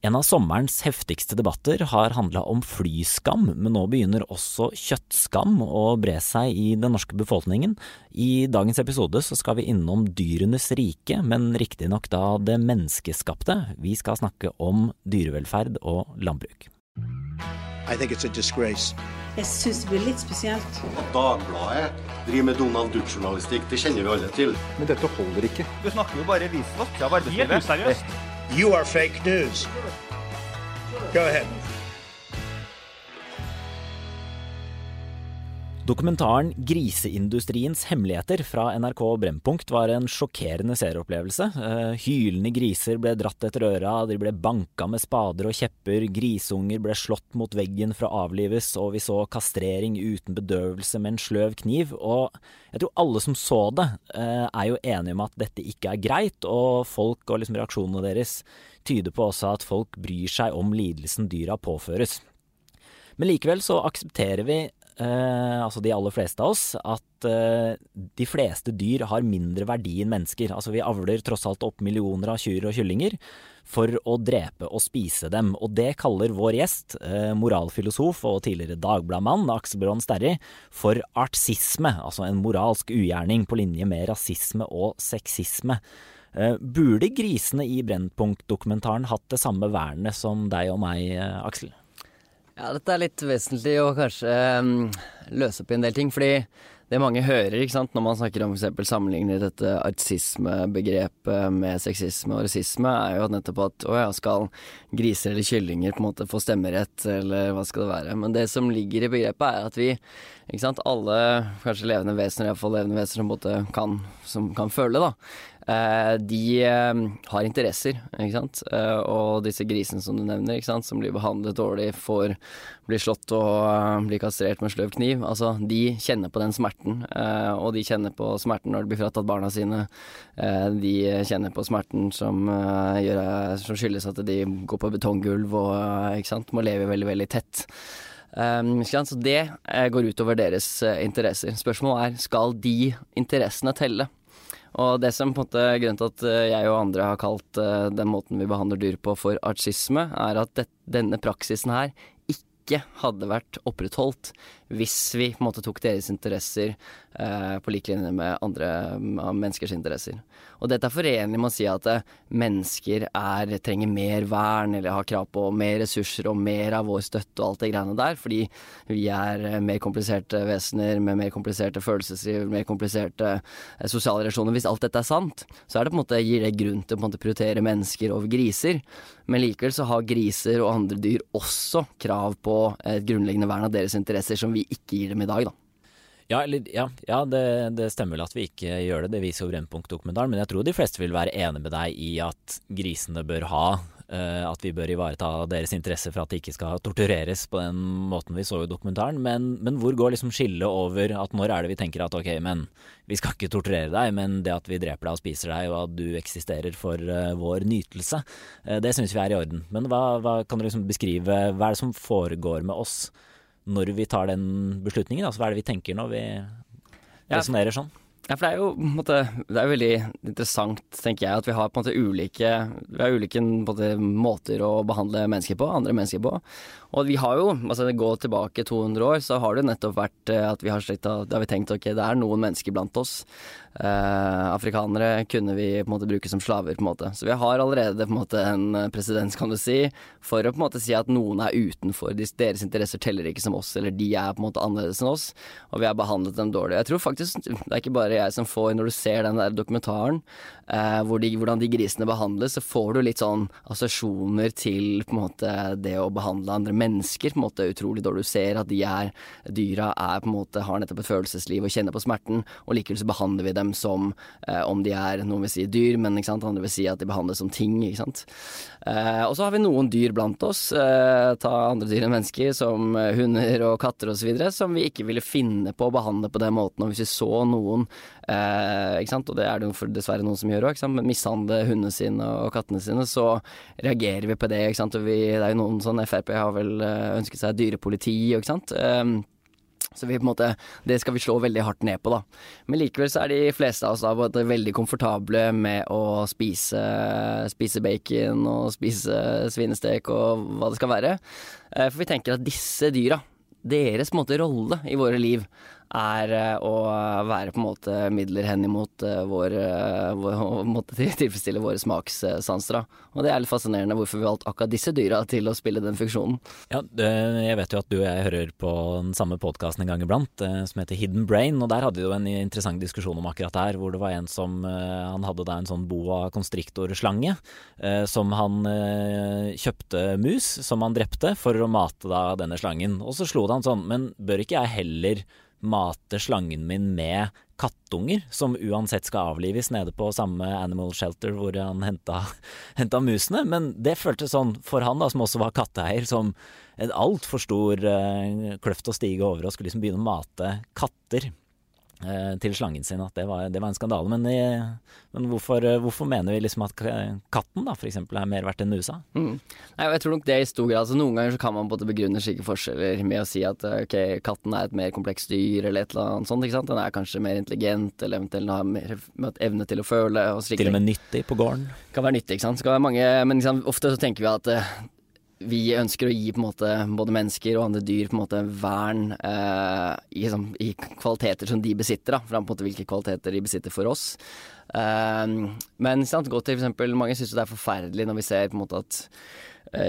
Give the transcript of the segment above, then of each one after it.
En av sommerens heftigste debatter har handla om flyskam, men nå begynner også kjøttskam å bre seg i den norske befolkningen. I dagens episode så skal vi innom dyrenes rike, men riktignok da det menneskeskapte. Vi skal snakke om dyrevelferd og landbruk. I think it's a disgrace. Jeg syns det blir litt spesielt. At Dagbladet driver med Donald Duck-journalistikk, det kjenner vi alle til. Men dette holder ikke. Du snakker jo bare visvask av arbeidslivet. Helt useriøst. You are fake news. Go ahead. Dokumentaren 'Griseindustriens hemmeligheter' fra NRK Brennpunkt var en sjokkerende seeropplevelse. Eh, hylende griser ble dratt etter øra, de ble banka med spader og kjepper, grisunger ble slått mot veggen for å avlives, og vi så kastrering uten bedøvelse med en sløv kniv. Og jeg tror alle som så det, eh, er jo enige om at dette ikke er greit, og folk og liksom reaksjonene deres tyder på også at folk bryr seg om lidelsen dyra påføres. Men likevel så aksepterer vi eh, altså de aller fleste av oss, at eh, de fleste dyr har mindre verdi enn mennesker. Altså vi avler tross alt opp millioner av kyr og kyllinger for å drepe og spise dem. Og det kaller vår gjest, eh, moralfilosof og tidligere Dagbladmann Aksel Bronn Sterri, for artsisme, altså en moralsk ugjerning på linje med rasisme og sexisme. Eh, burde grisene i Brennpunkt-dokumentaren hatt det samme vernet som deg og meg, eh, Aksel? Ja, dette er litt vesentlig å kanskje um, løse opp i en del ting. Fordi det mange hører ikke sant, når man snakker om f.eks. sammenligner dette artisismebegrepet med sexisme og rasisme, er jo nettopp at å ja, skal griser eller kyllinger på en måte få stemmerett, eller hva skal det være. Men det som ligger i begrepet, er at vi, ikke sant, alle kanskje levende vesener, iallfall levende vesener som, kan, som kan føle, da, de eh, har interesser, ikke sant. Eh, og disse grisene som du nevner, ikke sant, som blir behandlet dårlig, får bli slått og blir kastrert med sløv kniv. Altså, de kjenner på den smerten, og de kjenner på smerten når de blir fratatt barna sine. De kjenner på smerten som, gjør, som skyldes at de går på betonggulv og ikke sant, må leve veldig, veldig tett. Um, så det går utover deres interesser. Spørsmålet er skal de interessene telle? Og det som på en måte grunnen til at eh, jeg og andre har kalt uh, den måten vi behandler dyr på for artsisme, er at det, denne praksisen her ikke hadde vært opprettholdt hvis vi på en måte tok deres interesser eh, på lik linje med andre menneskers interesser. Og dette er forenlig med å si at eh, mennesker er, trenger mer vern eller har krav på mer ressurser og mer av vår støtte og alt det greiene der, fordi vi er eh, mer kompliserte vesener med mer kompliserte følelsesliv, mer kompliserte eh, sosiale relasjoner. Hvis alt dette er sant, så er det på en måte, gir det grunn til å prioritere mennesker over griser. Men likevel så har griser og andre dyr også krav på et grunnleggende vern av deres interesser som vi ikke gir dem i dag, da. Ja, eller, ja, ja det, det, stemmer vel at vi ikke gjør det, det viser jo Brennpunkt-dokumentaren. Men jeg tror de fleste vil være enig med deg i at grisene bør ha At vi bør ivareta deres interesse for at de ikke skal tortureres på den måten vi så i dokumentaren. Men, men hvor går liksom skillet over at når er det vi tenker at ok, men vi skal ikke torturere deg, men det at vi dreper deg og spiser deg, og at du eksisterer for uh, vår nytelse, uh, det syns vi er i orden. Men hva, hva kan du liksom beskrive, hva er det som foregår med oss? når vi tar den beslutningen? Altså, hva er det vi tenker når vi resonnerer sånn? Ja, for det er jo måte, det er veldig interessant, tenker jeg, at vi har på en måte ulike, vi har ulike måte, måter å behandle mennesker på, andre mennesker på. Og vi har jo, altså går tilbake 200 år, så har det nettopp vært eh, at vi har, slikt, har vi tenkt ok, det er noen mennesker blant oss. Eh, afrikanere kunne vi på en måte bruke som slaver, på en måte. Så vi har allerede på en måte en presedens, kan du si, for å på en måte si at noen er utenfor. Deres interesser teller ikke som oss, eller de er på en måte annerledes enn oss, og vi har behandlet dem dårlig. Jeg tror faktisk det er ikke bare jeg som får, når du ser den der dokumentaren, eh, hvor de, hvordan de grisene behandles, så får du litt sånn assosiasjoner til på en måte det å behandle andre mennesker på en måte utrolig dårlig. Du ser at de er dyra er på en måte har nettopp et følelsesliv og kjenner på smerten, og likevel så behandler vi dem som eh, om de er noen vil si dyr, men ikke sant? andre vil si at de behandles som ting. ikke sant? Eh, og så har vi noen dyr blant oss, eh, ta andre dyr enn mennesker, som eh, hunder og katter osv., som vi ikke ville finne på å behandle på den måten. Og hvis vi så noen, eh, ikke sant? og det er det jo dessverre noen som gjør òg, mishandle hundene sine og kattene sine, så reagerer vi på det. ikke sant? Og vi, det er jo noen sånn Frp har vel eh, ønsket seg dyrepoliti, ikke sant. Eh, Så vi på en måte, det skal vi slå veldig hardt ned på, da. Men likevel så er de fleste av oss da veldig komfortable med å spise, spise bacon og spise svinestek og hva det skal være. Eh, For vi tenker at disse dyra, deres måte rolle i våre liv, er eh, å være på en måte midler hen imot eh, vår, eh, vår tilfredsstille våre smakssanser. Og det er litt fascinerende hvorfor vi valgte akkurat disse dyra til å spille den funksjonen. Ja, jeg vet jo at du og jeg hører på den samme podkasten en gang iblant, som heter Hidden Brain. Og der hadde vi jo en interessant diskusjon om akkurat det her, hvor det var en som Han hadde da en sånn boa constrictor-slange som han kjøpte mus, som han drepte, for å mate da denne slangen. Og så slo det han sånn, men bør ikke jeg heller mate slangen min med kattunger, som uansett skal avlives nede på samme animal shelter hvor han henta, henta musene. Men det føltes sånn for han, da, som også var katteeier, som en altfor stor uh, kløft å stige over og skulle liksom begynne å mate katter til slangen sin. At det var, det var en skandale. Men, i, men hvorfor, eh, hvorfor mener vi liksom at katten da for eksempel er mer verdt enn musa? Mm. Nei, jeg tror nok det i stor grad altså Noen ganger så kan man både begrunne slike forskjeller med å si at okay, katten er et mer komplekst dyr, eller et eller annet sånt. ikke sant? Den er kanskje mer intelligent, eller eventuelt har mer evne til å føle. og Til og med nyttig på gården? kan være nyttig, ikke sant. Mange, men liksom, ofte så tenker vi at eh, vi ønsker å gi måte både mennesker og andre dyr måte vern eh, i, sånn, i kvaliteter som de besitter, da, fra på en måte hvilke kvaliteter de besitter for oss. Eh, men sant? gå til eksempel, mange syns det er forferdelig når vi ser måte at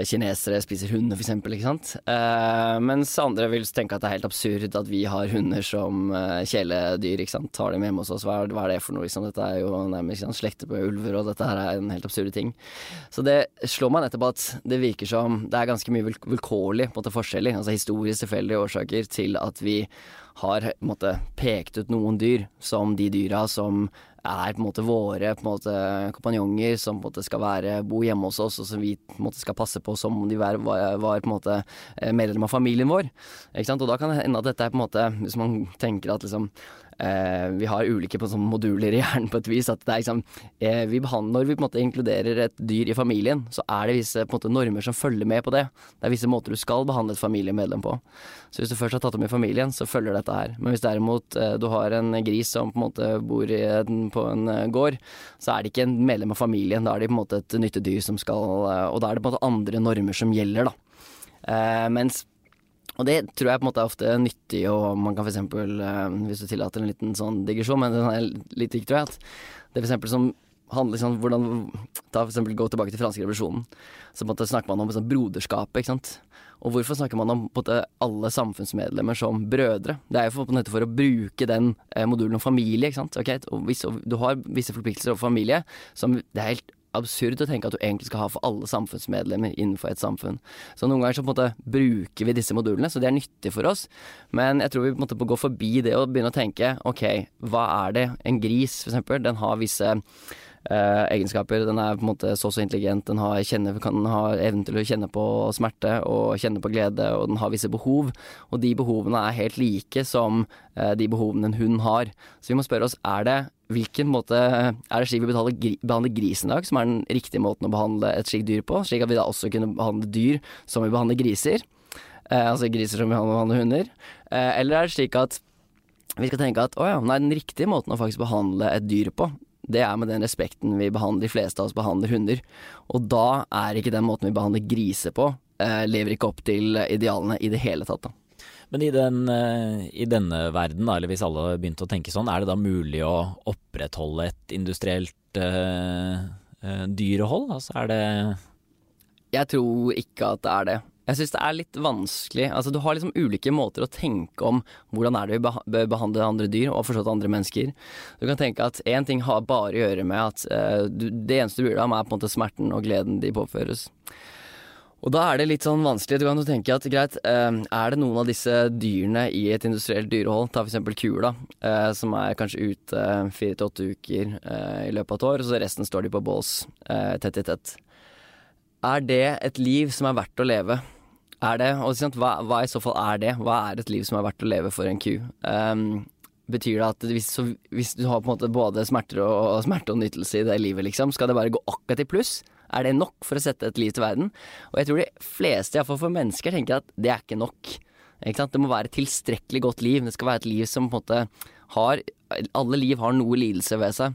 kinesere spiser hunder, eksempel, ikke. Eh, mens andre vil tenke at det er helt absurd at vi har hunder som uh, kjæledyr. Tar dem hjemme hos oss. Hva er, hva er det for noe, liksom. Dette er jo nærmest sant, slekter på ulver, og dette her er en helt absurd ting. Så det slår meg nettopp at det virker som det er ganske mye vilk- vilkårlig på en måte forskjellig, altså historisk tilfeldige årsaker til at vi har måte pekt ut noen dyr som de dyra som er på en måte våre på en måte kompanjonger som på en måte skal være, bo hjemme hos oss, og som vi på en måte skal passe på som om de var, var, på en måte eh, medlem av familien vår. Ikke sant? Og da kan det hende at dette er på en måte Hvis man tenker at liksom vi har ulike på sånne moduler i hjernen på et vis. At det er liksom eh, vi Når vi på en måte inkluderer et dyr i familien, så er det visse måte normer som følger med på det. Det er visse måter du skal behandle et familiemedlem på. Så hvis du først har tatt dem i familien, så følger dette her. Men hvis derimot eh, du har en gris som på en måte bor en, på en eh, gård, så er det ikke en medlem av familien. Da er de på en måte et nyttedyr som skal eh, Og da er det på en måte andre normer som gjelder, da. Eh, mens og det tror jeg på en måte er ofte nyttig, og man kan eksempel, eh, hvis du tillater en liten sånn digresjon, men den er litt viktig, tror jeg, at det for eksempel som handler sånn hvordan Ta for gå tilbake til franske revolusjonen. Så på en måte snakker man om sånn broderskapet, ikke sant. Og hvorfor snakker man om måte alle samfunnsmedlemmer som brødre? Det er jo for, på måte for å bruke den eh, modulen om familie, ikke sant. Okay? hvis, du har visse forpliktelser overfor familie som det er helt absurd å tenke at du egentlig skal ha for alle samfunnsmedlemmer innenfor et samfunn. Så noen ganger så på en måte bruker vi disse modulene, så det er nyttig for oss. Men jeg tror vi på en måte må gå forbi det og begynne å tenke ok, hva er det? En gris, for eksempel, den har visse eh, egenskaper. Den er på en måte så så intelligent, den har, kjenner, kan ha evnen til å kjenne på smerte og kjenne på glede, og den har visse behov. Og de behovene er helt like som eh, de behovene en hund har. Så vi må spørre oss, er det hvilken måte er det slik vi betaler, behandler grisen i dag, som er den riktige måten å behandle et slikt dyr på? Slik at vi da også kunne behandle dyr som vi behandler griser? Eh, altså griser som vi behandler hunder? Eh, eller er det slik at vi skal tenke at å ja, nei, den riktige måten å faktisk behandle et dyr på, det er med den respekten vi behandler, de fleste av oss behandler hunder. Og da er ikke den måten vi behandler griser på, eh, lever ikke opp til idealene i det hele tatt. da. Men i, den, eh, i denne verden, eller hvis alle begynte å tenke sånn, er det da mulig å opprettholde et industrielt uh, eh, dyrehold? Altså er det Jeg tror ikke at det er det. Jeg syns det er litt vanskelig. Altså, du har liksom ulike måter å tenke om hvordan er det vi bør behandle andre dyr, og forstått andre mennesker. Du kan tenke at én ting har bare å gjøre med at uh, du, det eneste du bryr deg om, er på en måte smerten og gleden de påføres. Og da er det litt sånn vanskelig. Du kan jo tenke at greit, eh, er det noen av disse dyrene i et industrielt dyrehold, ta eksempel kuer, da, eh, som er kanskje ute fire til åtte uker eh, i løpet av et år, og så resten står de på bås eh, tett i tett. Er det et liv som er verdt å leve? Er det, og hva, hva i så fall er det? Hva er et liv som er verdt å leve for en ku? Um, betyr det at hvis, så, hvis du har på en måte både smerter og, og smerte og nytelse i det livet, liksom, skal det bare gå akkurat i pluss? Er det nok for å sette et liv til verden? Og jeg tror de fleste, iallfall for mennesker, tenker at det er ikke nok. Ikke? Det må være et tilstrekkelig godt liv. Det skal være et liv som på en måte har Alle liv har noe lidelse ved seg.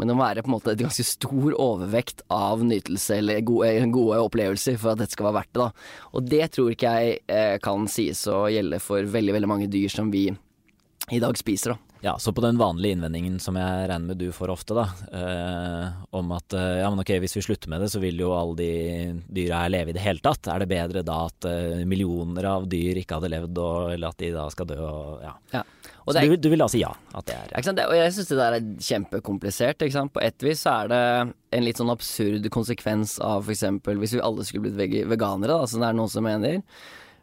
Men det må være på en måte et ganske stor overvekt av nytelse eller gode, gode opplevelser for at dette skal være verdt det. da. Og det tror ikke jeg eh, kan sies å gjelde for veldig, veldig mange dyr som vi i dag spiser. da. Ja, så på den vanlige innvendingen som jeg regner med du får ofte, da, eh, om at eh, ja, men ok, hvis vi slutter med det, så vil jo alle de dyra her leve i det hele tatt. Er det bedre da at eh, millioner av dyr ikke hadde levd, og, eller at de da skal dø og ja. Ja. Og Så er, du, du vil da si ja? At det er? Det, og jeg syns det der er kjempekomplisert. Ikke sant? På et vis så er det en litt sånn absurd konsekvens av f.eks. hvis vi alle skulle blitt veganere, da, som det er noen som mener.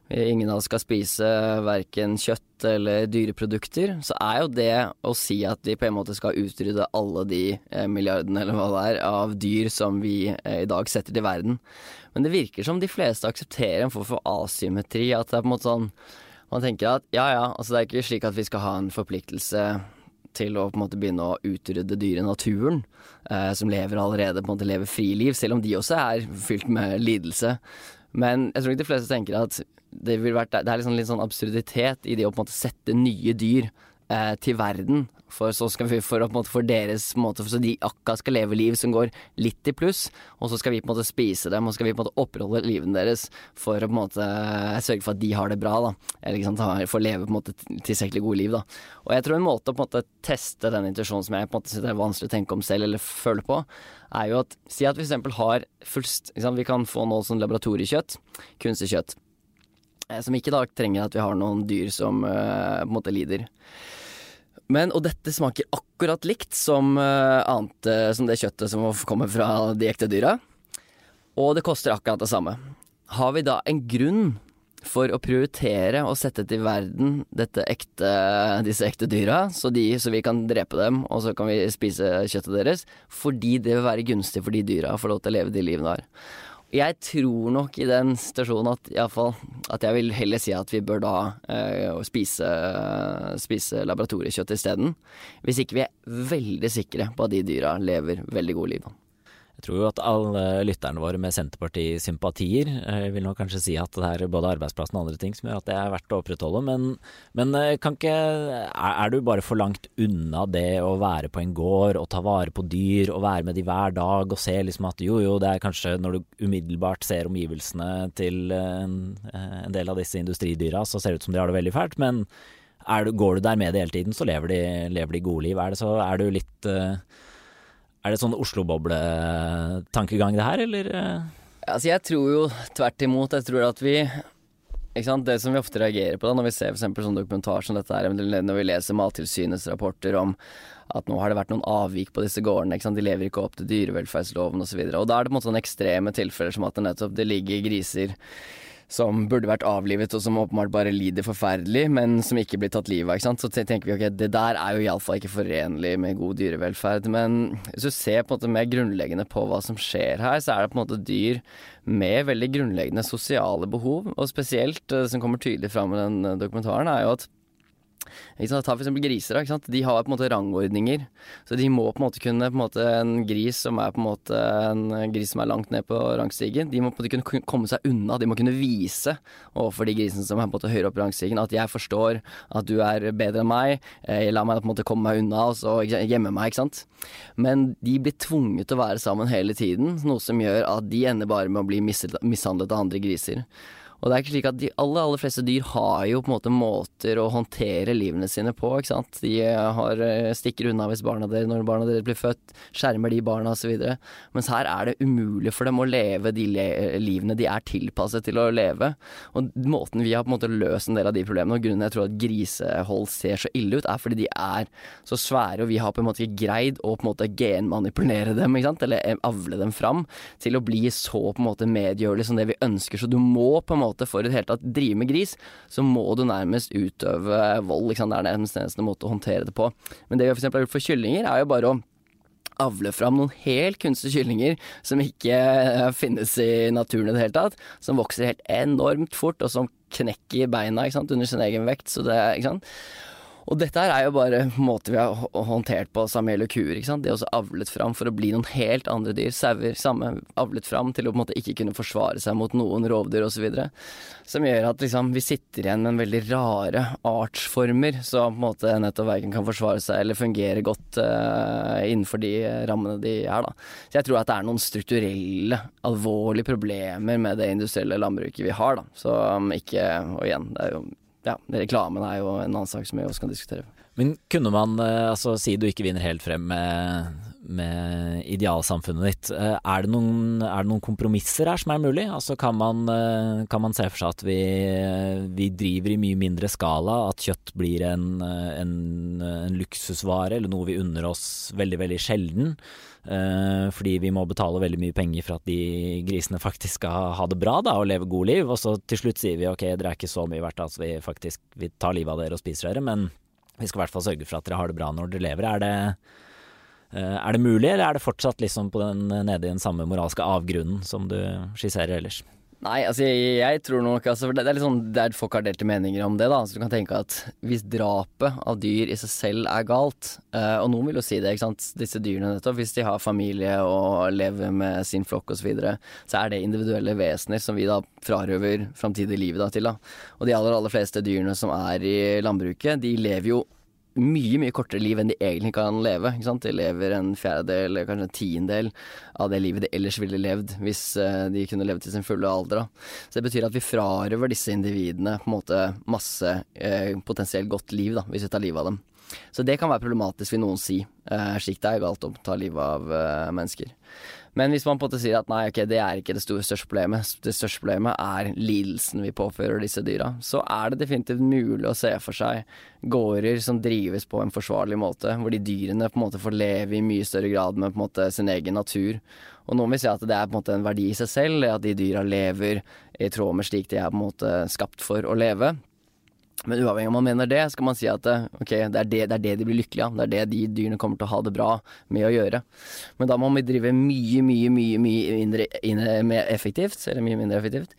Ingen av oss skal spise verken kjøtt eller dyreprodukter. Så er jo det å si at vi på en måte skal utrydde alle de eh, milliardene eller hva det er, av dyr som vi eh, i dag setter til verden. Men det virker som de fleste aksepterer en form for asymmetri. At det er på en måte sånn Man tenker at ja ja, altså det er ikke slik at vi skal ha en forpliktelse til å på en måte begynne å utrydde dyr i naturen, eh, som lever allerede, på en måte lever friliv, selv om de også er fylt med lidelse. Men jeg tror ikke de fleste tenker at det, vært, det er liksom litt sånn absurditet i det å på en måte sette nye dyr eh, til verden. For så skal vi for, måte, for deres måte, for så de akkurat skal leve liv som går litt i pluss, og så skal vi på en måte spise dem, og skal vi på en måte opprettholde livene deres for å på en måte sørge for at de har det bra, da. Eller ikke sant, får leve på en måte tilstrekkelig gode liv, da. Og jeg tror en måte å på en måte teste den intuisjonen som jeg på en måte synes er vanskelig å tenke om selv, eller føle på, er jo at si at vi f.eks. har fullst sant, Vi kan få noe sånn laboratoriekjøtt, kunstig kjøtt, eh, som ikke da trenger at vi har noen dyr som uh, på en måte lider. Men, og dette smaker akkurat likt som, uh, annet, uh, som det kjøttet som kommer fra de ekte dyra. Og det koster akkurat det samme. Har vi da en grunn for å prioritere å sette til verden ekte, disse ekte dyra, så, de, så vi kan drepe dem, og så kan vi spise kjøttet deres, fordi det vil være gunstig for de dyra å få lov til å leve de livene de har. Jeg tror nok i den situasjonen at, iallfall at jeg vil heller si at vi bør da eh, spise, spise laboratoriekjøtt isteden. Hvis ikke vi er veldig sikre på at de dyra lever veldig gode liv. Jeg tror jo at alle lytterne våre med Senterparti-sympatier eh, vil nok kanskje si at det er både arbeidsplassen og andre ting som gjør at det er verdt å opprettholde, men, men eh, ikke er, du bare for langt unna det å være på en gård og ta vare på dyr og være med de hver dag og se liksom at jo jo, det er kanskje når du umiddelbart ser omgivelsene til en, en del av disse industridyra, så ser det ut som de har det veldig fælt, men du, går du der med det hele tiden, så lever de, lever de gode liv. Er det så er du litt eh, er det sånn Oslo-boble-tankegang det her, eller? eh? Altså, jeg tror jo tvert imot. Jeg tror at vi? Det som vi ofte reagerer på da, når vi ser f.eks. sånn dokumentar som dette her, når vi leser Mattilsynets rapporter om at nå har det vært noen avvik på disse gårdene. De lever ikke opp til dyrevelferdsloven osv. Da er det på en måte sånne ekstreme tilfeller som at det nettopp det ligger griser som burde vært avlivet, og som åpenbart bare lider forferdelig, men som ikke blir tatt livet av. ikke sant? Så tenker vi ok, det der er jo iallfall ikke forenlig med god dyrevelferd. Men hvis du ser på en måte mer grunnleggende på hva som skjer her, så er det på en måte dyr med veldig grunnleggende sosiale behov. Og spesielt det som kommer tydelig fram i den eh, dokumentaren, er jo at ikke sant? Ta for eksempel griser. Ikke sant? De har på en måte rangordninger. Så de må på en måte kunne på en, måte, en gris som er på en måte en gris som er langt ned på rangstigen, de må på en måte kunne komme seg unna. De må kunne vise overfor de grisene som er på en måte høyere opp i rangstigen at jeg forstår at du er bedre enn meg, jeg la meg på en måte komme meg unna og så gjemme meg. ikke sant? Men de blir tvunget til å være sammen hele tiden, noe som gjør at de ender bare med å bli mishandlet av andre griser. Og det er ikke slik at de aller, aller fleste dyr har jo på en måte måter å håndtere livene sine på, ikke sant. De har, eh, stikker unna hvis barna deres, når barna deres blir født, skjermer de barna osv. Mens her er det umulig for dem å leve de le livene de er tilpasset til å leve. Og måten vi har på en måte løst en del av de problemene, og grunnen jeg tror at grisehold ser så ille ut, er fordi de er så svære, og vi har på en måte ikke greid å på en måte genmanipulere dem, ikke sant, eller eh, avle dem fram til å bli så på en måte medgjørlig som det vi ønsker. Så du må på en måte for i det hele tatt drive med gris, så må du nærmest utøve vold. Sant? Det er nærmest eneste måte å håndtere det på. Men det vi eksempel har gjort for kyllinger, er jo bare å avle fram noen helt kunstige kyllinger som ikke eh, finnes i naturen i det hele tatt. Som vokser helt enormt fort, og som knekker beina sant, under sin egen vekt. Så det, ikke sant? Og dette her er jo bare måter vi har håndtert på samme og kuer. ikke sant? Det også avlet fram for å bli noen helt andre dyr. Sauer samme avlet fram til å på en måte ikke kunne forsvare seg mot noen rovdyr osv. Som gjør at liksom vi sitter igjen med en veldig rare artsformer som på en måte nettopp verken kan forsvare seg eller fungere godt uh, innenfor de rammene de er. da. Så jeg tror at det er noen strukturelle, alvorlige problemer med det industrielle landbruket vi har. da. Så um, ikke Og igjen, det er jo ja, reklamen er jo en annen sak som vi også kan diskutere. Men kunne man, eh, altså si du ikke vinner helt frem med, med idealsamfunnet ditt, eh, er det, noen, er det, noen, kompromisser her som er mulig? Altså kan man, eh, kan man se for seg at vi, vi, driver i mye mindre skala, at kjøtt blir en, en, en luksusvare eller noe vi unner oss veldig, veldig sjelden? Uh, fordi vi må betale veldig mye penger for at de grisene faktisk skal ha det bra da, og leve god liv. Og så til slutt sier vi ok, dere er ikke så mye verdt at vi faktisk vi tar livet av dere og spiser dere, men vi skal i hvert fall sørge for at dere har det bra når dere lever. Er det, uh, er det mulig, eller er det fortsatt liksom den, nede i den samme moralske avgrunnen som du skisserer ellers? Nei, altså jeg, jeg tror nok altså, det, er litt sånn der folk har delte meninger om det. da Så Du kan tenke at hvis drapet av dyr i seg selv er galt, uh, og noen vil jo si det, ikke sant disse dyrene nettopp, hvis de har familie og lever med sin flokk osv., så, videre, så er det individuelle vesener som vi da frarøver framtidig livet da til. da Og de aller, aller fleste dyrene som er i landbruket, de lever jo mye mye kortere liv enn de egentlig kan leve. De lever en fjerdedel, kanskje en tiendedel av det livet de ellers ville levd hvis uh, de kunne levd til sin fulle alder. Da. Så det betyr at vi frarøver disse individene på en måte masse eh, potensielt godt liv da, hvis vi tar livet av dem. Så det kan være problematisk, vil noen si. Eh, slik det er galt å ta livet av mennesker. Men hvis man på en måte sier at nei, ok, det er ikke det store, største problemet, det største problemet er lidelsen vi påfører disse dyra, så er det definitivt mulig å se for seg gårder som drives på en forsvarlig måte, hvor de dyrene på en måte får leve i mye større grad med på en måte sin egen natur. Og noen vil si at det er på en måte en verdi i seg selv, at de dyra lever i tråd med slik de er på en måte skapt for å leve. Men uavhengig om man mener det, skal man si at eh, ok, det er det, det er det, de blir lykkelige av. Det er det de dyrene kommer til å ha det bra med å gjøre. Men da må vi drive mye, mye, mye, mye mindre mer effektivt. Eller mye mindre effektivt.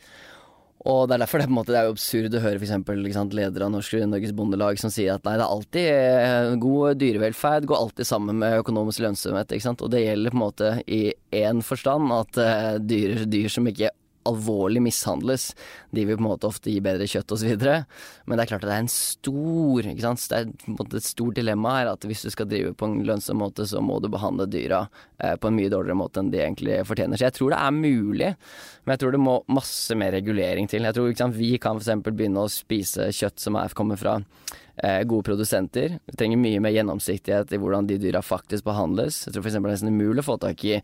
Og det er derfor det, en måte, det er absurd å høre f.eks. leder av Norsk, Norges Bondelag som sier at nei, det er alltid eh, god dyrevelferd går alltid sammen med økonomisk lønnsomhet. Og det gjelder på en måte i én forstand at uh, dyr, dyr som ikke alvorlig mishandles, de vil på en måte ofte gi bedre kjøtt osv. Men det er klart at det er en stor ikke sant? Det er på en måte et stort dilemma her at hvis du skal drive på en lønnsom måte, så må du behandle dyra eh, på en mye dårligere måte enn de egentlig fortjener. Så jeg tror det er mulig, men jeg tror det må masse mer regulering til. Jeg tror ikke sant, vi kan f.eks. begynne å spise kjøtt som er, kommer fra gode produsenter. Vi trenger mye mer gjennomsiktighet i hvordan de dyra faktisk behandles. Jeg tror f.eks. det er nesten umulig å få tak i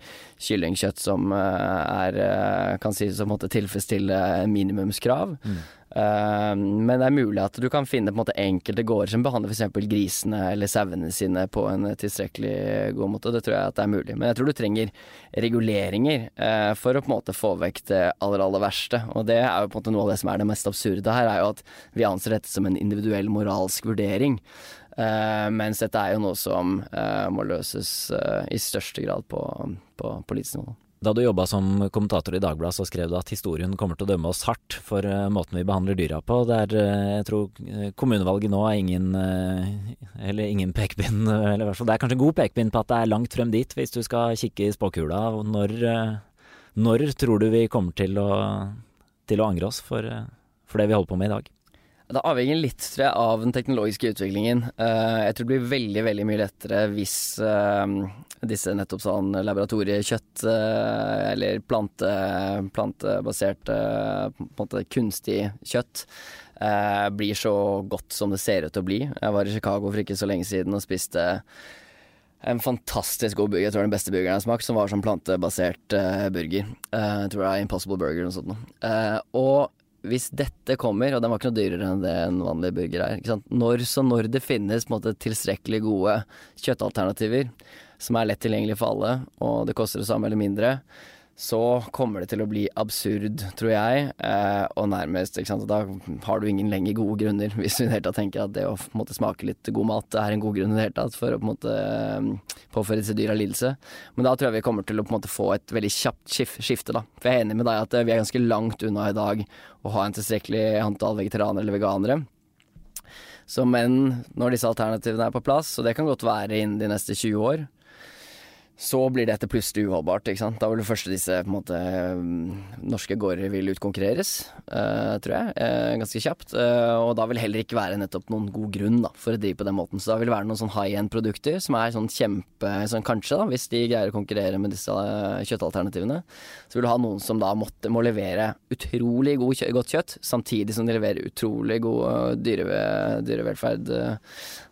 kyllingkjøtt som eh, er, eh, kan sies å tilfredsstille minimumskrav. Mm. Uh, men det er mulig at du kan finne en måte enkelte gårder som behandler f.eks. grisene eller sauene sine på en tilstrekkelig god måte. Det tror jeg at det er mulig. Men jeg tror du trenger reguleringer uh, for å på en måte få vekk det aller, aller verste. Og det er jo på en måte noe av det som er det mest absurde her, er jo at vi anser dette som en individuell moralsk vurdering. Uh, mens dette er jo noe som må løses i største grad på, på politisk nivå. Da du jobba som kommentator i Dagbladet, så skrev du at historien kommer til å dømme oss hardt for uh, måten vi behandler dyra på. Der uh, jeg tror uh, kommunevalget nå er ingen Eller ingen pekepinn, eller i hvert fall det er kanskje en god pekepinn på at det er langt frem dit, hvis du skal kikke i spåkula. Når, når tror du vi kommer til å, til å angre oss for, for det vi holder på med i dag? Det avhenger litt tror jeg, av den teknologiske utviklingen. Uh, jeg tror det blir veldig veldig mye lettere hvis uh, disse nettopp sånn laboratoriekjøtt uh, eller plante, plantebasert på en måte kunstig kjøtt blir så godt som det ser ut til å bli. Jeg var i Chicago for ikke så lenge siden og spiste en fantastisk god burger. Jeg tror den beste burgeren jeg har smakt, som var sånn plantebasert burger. jeg tror det er Impossible Burger eller noe sånt. og hvis dette kommer, og den var ikke noe dyrere enn det en vanlig burger er Når så når det finnes måte, tilstrekkelig gode kjøttalternativer som er lett tilgjengelig for alle, og det koster det samme eller mindre, så kommer det til å bli absurd, tror jeg, eh, og nærmest ikke sant? Da har du ingen lenger gode grunner, hvis du i det hele tatt tenker at det å måte, smake litt god mat er en god grunn i det hele tatt for å på en måte eh, påføre disse dyra lidelse. Men da tror jeg vi kommer til å på en måte få et veldig kjapt skifte, da. For jeg er enig med deg at eh, vi er ganske langt unna i dag å ha en tilstrekkelig antall vegetarianere eller veganere. Så men når disse alternativene er på plass, og det kan godt være innen de neste 20 år, så blir dette plutselig uholdbart. ikke sant? Da vil det første disse på en måte, mm, norske gårder vil utkonkurreres, uh, tror jeg, uh, ganske kjapt. Uh, og da vil heller ikke være nettopp noen god grunn da, for å drive på den måten. Så da vil det være noen sånn high end-produkter som er sånn kjempe sånn Kanskje, da, hvis de greier å konkurrere med disse kjøttalternativene, så vil du ha noen som da måtte, må levere utrolig god, godt kjøtt, samtidig som de leverer utrolig god dyre, dyrevelferd.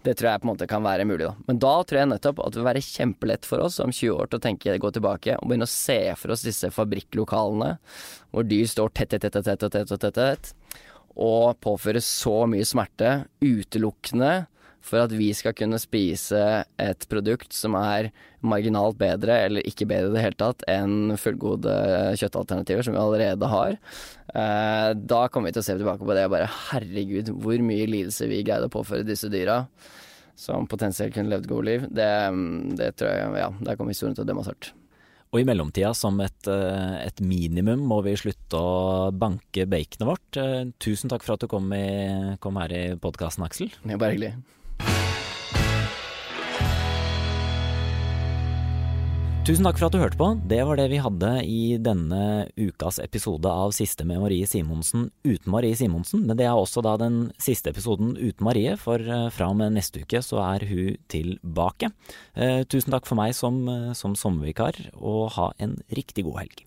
Det tror jeg på en måte kan være mulig, da. Men da tror jeg nettopp at det vil være kjempelett for oss som 20 år til å tenke, gå tilbake og begynne å se for oss disse fabrikklokalene hvor dyr står tett, tett, tett, tett, tett, tett, tett, og påfører så mye smerte utelukkende for at vi skal kunne spise et produkt som er marginalt bedre, eller ikke bedre i det hele tatt, enn fullgode kjøttalternativer som vi allerede har. Eh, da kommer vi til å se tilbake på det og bare herregud, hvor mye lidelse vi greide å påføre disse dyra som potensielt kunne levd gode liv, det, det tror jeg Ja, der kommer historien til å dømme oss hardt. Og i mellomtida, som et, eh, et, minimum, må vi slutte å banke baconet vårt. Eh, tusen takk for at du kom, i, kom her i podkasten, Aksel. Det er bare hyggelig. Tusen takk for at du hørte på. Det var det vi hadde i denne ukas episode av Siste med Marie Simonsen uten Marie Simonsen. Men det er også da den siste episoden uten Marie, for eh, fra og med neste uke så er hun tilbake. Eh, tusen takk for meg som, eh, som sommervikar, og ha en riktig god helg.